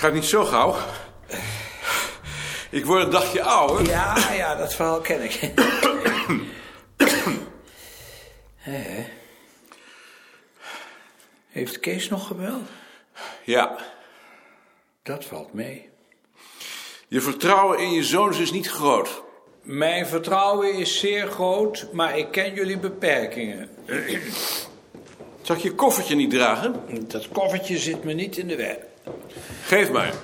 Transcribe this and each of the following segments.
gaat niet zo gauw. Ik word een dagje ouder. Ja, ja, dat verhaal ken ik. Hé. Heeft Kees nog gebeld? Ja. Dat valt mee. Je vertrouwen in je zoons is niet groot. Mijn vertrouwen is zeer groot, maar ik ken jullie beperkingen. Zal ik je koffertje niet dragen? Dat koffertje zit me niet in de weg. Geef maar.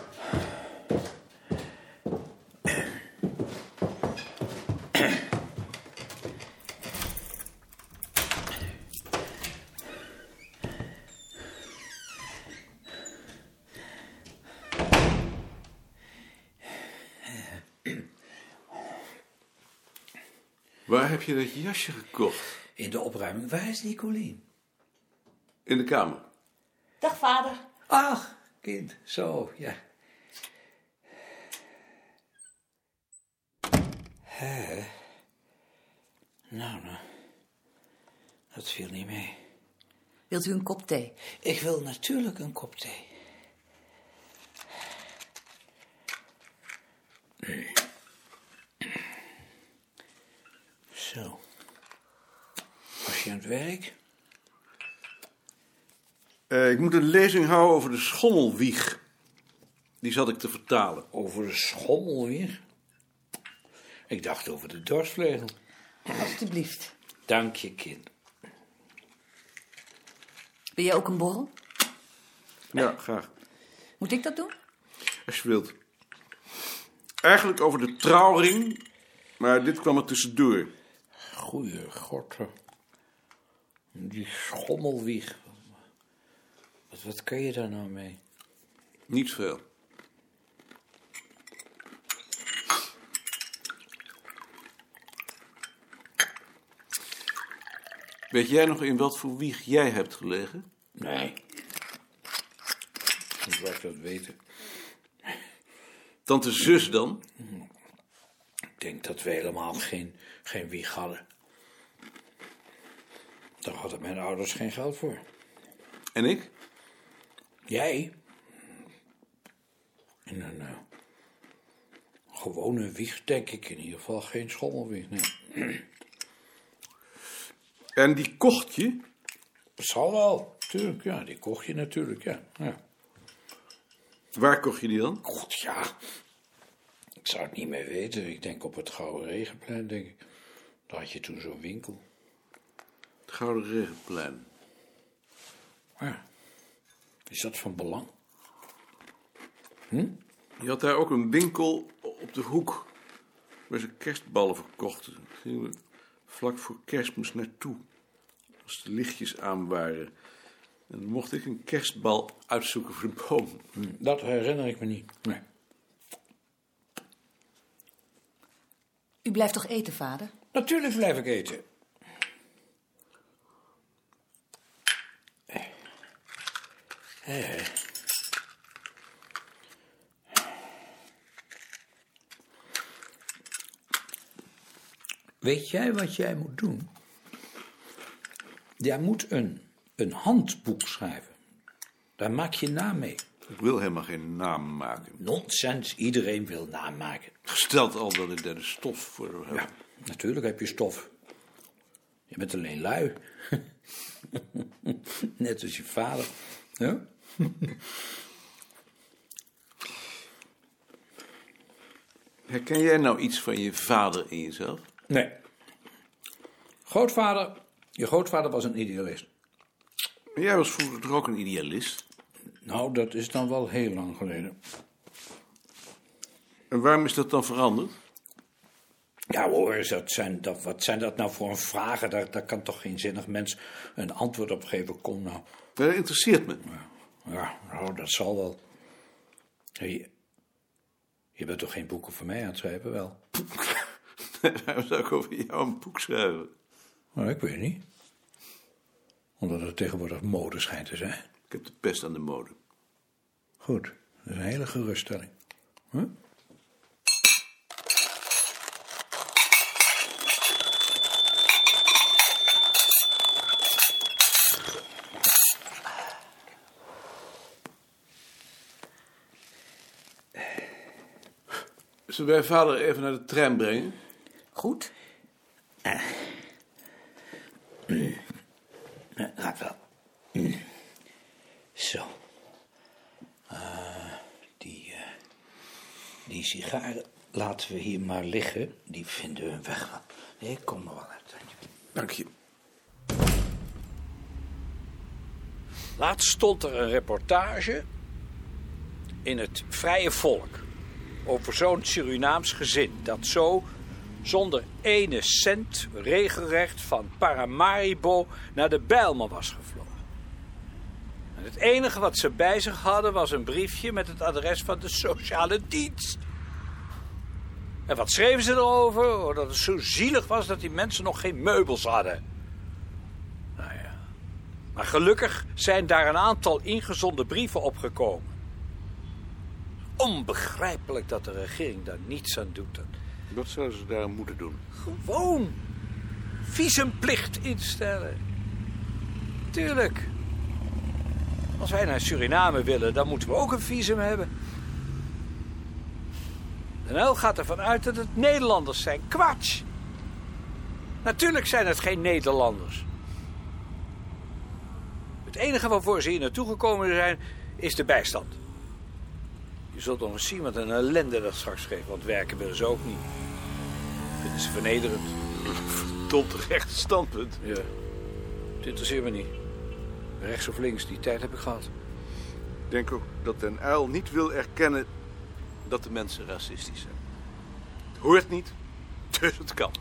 Waar heb je dat jasje gekocht? In de opruiming, waar is Nicolien? In de kamer. Dag vader. Ach, kind, zo, ja. Hè? Nou, nou. Dat viel niet mee. Wilt u een kop thee? Ik wil natuurlijk een kop thee. Zo. Was je aan het werk? Eh, ik moet een lezing houden over de schommelwieg. Die zat ik te vertalen. Over de schommel weer? Ik dacht over de dorsvlegel. Alsjeblieft. Dank je, kind. Wil je ook een borrel? Ja, graag. Moet ik dat doen? Als je wilt. Eigenlijk over de trouwring, maar dit kwam er tussendoor. Goeie god. Die schommelwieg. Wat, wat kun je daar nou mee? Niet veel. Weet jij nog in wat voor wieg jij hebt gelegen? Nee. Hoe zou ik dat weten? Tante zus dan? Ik denk dat we helemaal geen, geen wieg hadden. Daar hadden mijn ouders geen geld voor. En ik? Jij? In een eh, gewone wieg, denk ik in ieder geval geen schommelwieg. Nee. En die kocht je? Zal wel, tuurlijk, ja. Die kocht je natuurlijk, ja. ja. Waar kocht je die dan? God, ja. Ik zou het niet meer weten. Ik denk op het Gouden Regenplein, denk ik. Daar had je toen zo'n winkel. Het Gouden Regenplein. Ja. Is dat van belang? Je had daar ook een winkel op de hoek. Waar ze kerstballen verkochten. Daar gingen we vlak voor kerstmis naartoe. Als de lichtjes aan waren. En dan mocht ik een kerstbal uitzoeken voor de boom. Dat herinner ik me niet. Nee. U blijft toch eten, vader? Natuurlijk blijf ik eten. Weet jij wat jij moet doen? Jij moet een, een handboek schrijven. Daar maak je naam mee. Ik wil helemaal geen naam maken. Nonsens, iedereen wil naam maken. Gesteld al dat ik daar de stof voor heb. Ja, natuurlijk heb je stof. Je bent alleen lui. Net als je vader. Ja? Herken jij nou iets van je vader in jezelf? Nee. Grootvader, je grootvader was een idealist. Jij was vroeger toch ook een idealist? Nou, dat is dan wel heel lang geleden. En waarom is dat dan veranderd? Ja hoor, dat zijn, dat, wat zijn dat nou voor een vragen? Daar, daar kan toch geen zinnig mens een antwoord op geven. Kom nou. Dat interesseert me. Ja, nou, dat zal wel. Hey, je bent toch geen boeken voor mij aan het schrijven, wel? Waarom zou ik over jou een boek schrijven? Nou, ik weet niet. Omdat het tegenwoordig mode schijnt te zijn. Ik heb de pest aan de mode. Goed, dat is een hele geruststelling. Huh? Zullen wij vader even naar de trein brengen? Goed. Ja, gaat wel. Mm. Zo. Ah, die, eh, die sigaren laten we hier maar liggen. Die vinden we een weg wel. Nee, ik kom er wel uit. Dank je. Laatst stond er een reportage in het Vrije Volk over zo'n Surinaams gezin dat zo zonder ene cent regelrecht van Paramaribo naar de Bijlmer was gevlogen. En het enige wat ze bij zich hadden was een briefje met het adres van de sociale dienst. En wat schreven ze erover? Oh, dat het zo zielig was dat die mensen nog geen meubels hadden. Nou ja. Maar gelukkig zijn daar een aantal ingezonden brieven opgekomen. Onbegrijpelijk dat de regering daar niets aan doet. Wat zouden ze daar moeten doen? Gewoon visumplicht instellen. Tuurlijk. Als wij naar Suriname willen, dan moeten we ook een visum hebben. De NL gaat ervan uit dat het Nederlanders zijn. Kwatsch! Natuurlijk zijn het geen Nederlanders. Het enige waarvoor ze hier naartoe gekomen zijn, is de bijstand. Je zult nog eens zien wat een ellende dat straks geeft, want werken willen ze ook niet. Vinden ze vernederend. Tot recht standpunt. Ja, het interesseert me niet. Rechts of links, die tijd heb ik gehad. Ik denk ook dat Den Uil niet wil erkennen dat de mensen racistisch zijn. Het hoort niet, dus het kan.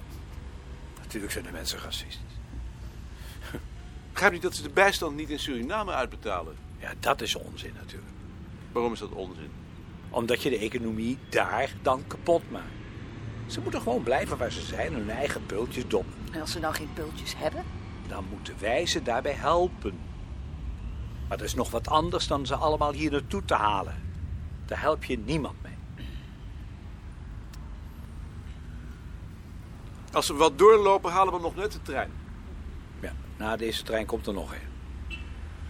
Natuurlijk zijn de mensen racistisch. Begrijp niet dat ze de bijstand niet in Suriname uitbetalen. Ja, dat is onzin natuurlijk. Waarom is dat onzin? Omdat je de economie daar dan kapot maakt. Ze moeten gewoon blijven waar ze zijn, hun eigen pultjes doppen. En als ze nou geen pultjes hebben? Dan moeten wij ze daarbij helpen. Maar dat is nog wat anders dan ze allemaal hier naartoe te halen. Daar help je niemand mee. Als we wat doorlopen, halen we nog net de trein. Ja, na deze trein komt er nog een.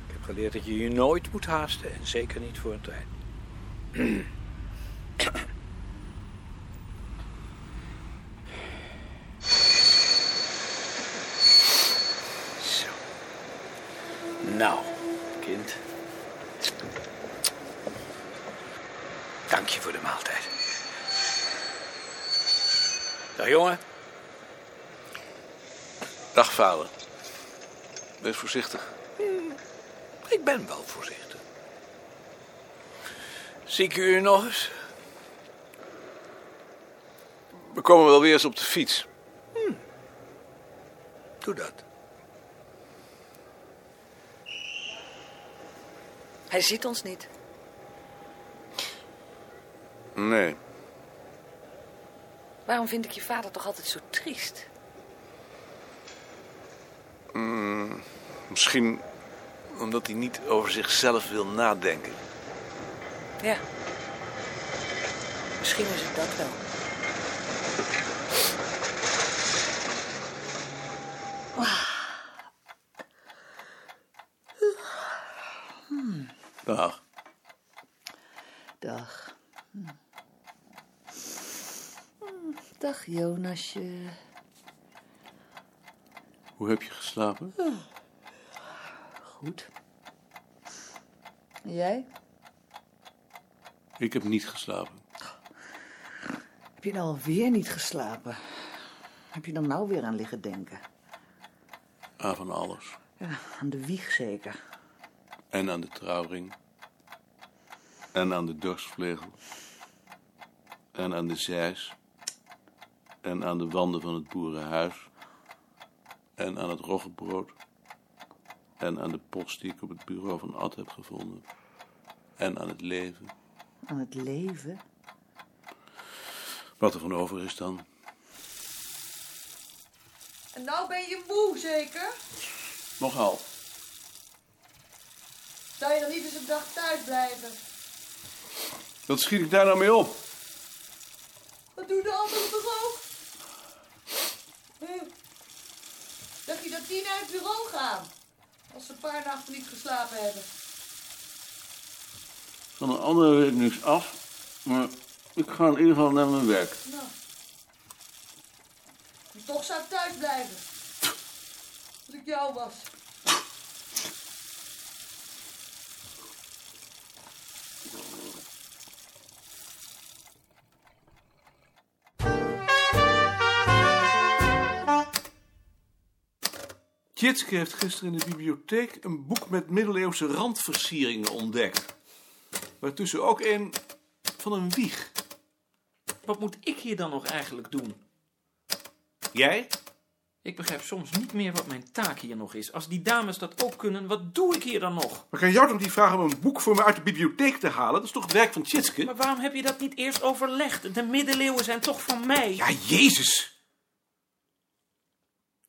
Ik heb geleerd dat je je nooit moet haasten. En zeker niet voor een trein. Zo. Nou, kind. Dank je voor de maaltijd. Dag jongen. Dag vader. Wees voorzichtig. Ik ben wel voorzichtig. Zie ik u nog eens? We komen wel weer eens op de fiets. Doe dat. Hij ziet ons niet. Nee. Waarom vind ik je vader toch altijd zo triest? Misschien omdat hij niet over zichzelf wil nadenken. Ja. Misschien is het dat wel. Dag. Dag. Hm. Hm, Dag, Jonasje. Hoe heb je geslapen? Goed. En Jij? Ik heb niet geslapen. Heb je nou alweer niet geslapen? Heb je dan nou weer aan liggen denken? Aan van alles. Ja, aan de wieg zeker. En aan de trouwring. En aan de dorstvlegel. En aan de zeis. En aan de wanden van het boerenhuis. En aan het roggebrood. En aan de post die ik op het bureau van Ad heb gevonden. En aan het leven. Aan het leven? Wat er van over is dan. En nou ben je moe, zeker? Nogal. Zou je dan niet eens een dag thuis blijven? Wat schiet ik daar nou mee op? Dat doen de anderen toch ook? Hm. Dacht je dat die naar het bureau gaan? Als ze een paar nachten niet geslapen hebben. Van een andere weet ik niks af. Maar Ik ga in ieder geval naar mijn werk. Nou. Dus toch zou ik thuis blijven. Als ik jou was. Tjitske heeft gisteren in de bibliotheek een boek met middeleeuwse randversieringen ontdekt. Waartussen ook een van een wieg. Wat moet ik hier dan nog eigenlijk doen? Jij? Ik begrijp soms niet meer wat mijn taak hier nog is. Als die dames dat ook kunnen, wat doe ik hier dan nog? Maar kan jou toch niet vragen om een boek voor me uit de bibliotheek te halen? Dat is toch het werk van Tjitske? Maar waarom heb je dat niet eerst overlegd? De middeleeuwen zijn toch van mij? Ja, Jezus!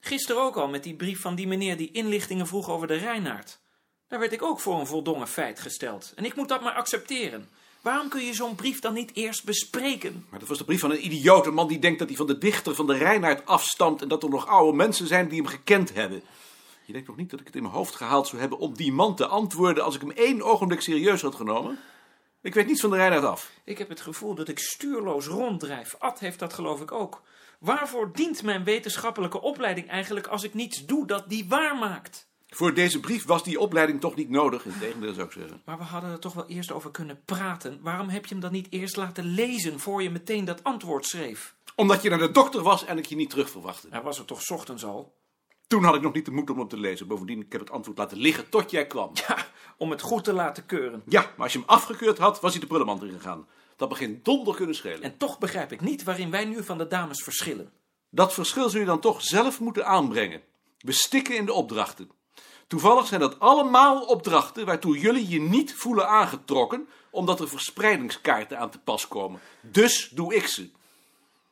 Gisteren ook al met die brief van die meneer die inlichtingen vroeg over de Reinaard. Daar werd ik ook voor een voldongen feit gesteld. En ik moet dat maar accepteren. Waarom kun je zo'n brief dan niet eerst bespreken? Maar dat was de brief van een idioot, een man die denkt dat hij van de dichter van de Reinaard afstamt en dat er nog oude mensen zijn die hem gekend hebben. Je denkt nog niet dat ik het in mijn hoofd gehaald zou hebben om die man te antwoorden als ik hem één ogenblik serieus had genomen? Ik weet niets van de Reinaard af. Ik heb het gevoel dat ik stuurloos ronddrijf. Ad heeft dat geloof ik ook. Waarvoor dient mijn wetenschappelijke opleiding eigenlijk als ik niets doe dat die waar maakt? Voor deze brief was die opleiding toch niet nodig, in tegendeel zou ik zeggen. Maar we hadden er toch wel eerst over kunnen praten. Waarom heb je hem dan niet eerst laten lezen voor je meteen dat antwoord schreef? Omdat je naar de dokter was en ik je niet terug verwachtte. Hij was er toch 's ochtends al? Toen had ik nog niet de moed om hem te lezen. Bovendien, ik heb het antwoord laten liggen tot jij kwam. Ja, om het goed te laten keuren. Ja, maar als je hem afgekeurd had, was hij de prullenmand ingegaan. Dat begint donder kunnen schelen. En toch begrijp ik niet waarin wij nu van de dames verschillen. Dat verschil zul je dan toch zelf moeten aanbrengen. We stikken in de opdrachten. Toevallig zijn dat allemaal opdrachten waartoe jullie je niet voelen aangetrokken, omdat er verspreidingskaarten aan te pas komen. Dus doe ik ze.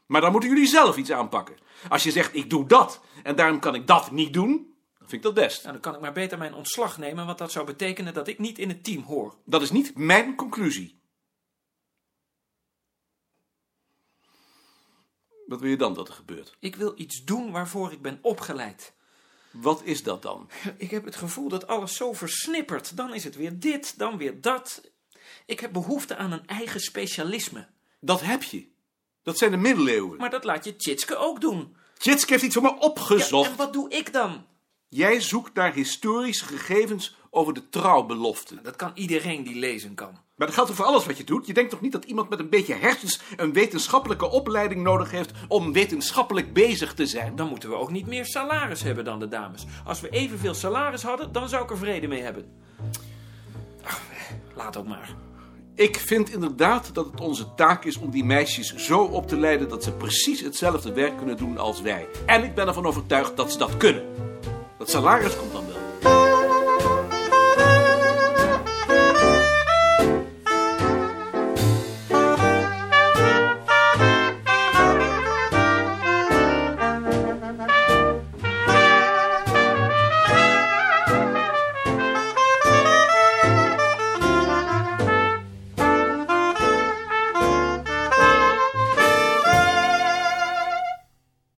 Maar dan moeten jullie zelf iets aanpakken. Als je zegt, ik doe dat en daarom kan ik dat niet doen, dan vind ik dat best. Nou, dan kan ik maar beter mijn ontslag nemen, want dat zou betekenen dat ik niet in het team hoor. Dat is niet mijn conclusie. Wat wil je dan dat er gebeurt? Ik wil iets doen waarvoor ik ben opgeleid. Wat is dat dan? Ik heb het gevoel dat alles zo versnippert. Dan is het weer dit, dan weer dat. Ik heb behoefte aan een eigen specialisme. Dat heb je. Dat zijn de middeleeuwen. Maar dat laat je Tjitske ook doen. Tjitske heeft iets voor me Ja, opgezocht. en wat doe ik dan? Jij zoekt naar historische gegevens over de trouwbelofte. Dat kan iedereen die lezen kan. Maar dat geldt toch voor alles wat je doet? Je denkt toch niet dat iemand met een beetje hersens een wetenschappelijke opleiding nodig heeft om wetenschappelijk bezig te zijn? Dan moeten we ook niet meer salaris hebben dan de dames. Als we evenveel salaris hadden, dan zou ik er vrede mee hebben. Ach, laat ook maar. Ik vind inderdaad dat het onze taak is om die meisjes zo op te leiden dat ze precies hetzelfde werk kunnen doen als wij. En ik ben ervan overtuigd dat ze dat kunnen. Dat salaris komt dan wel.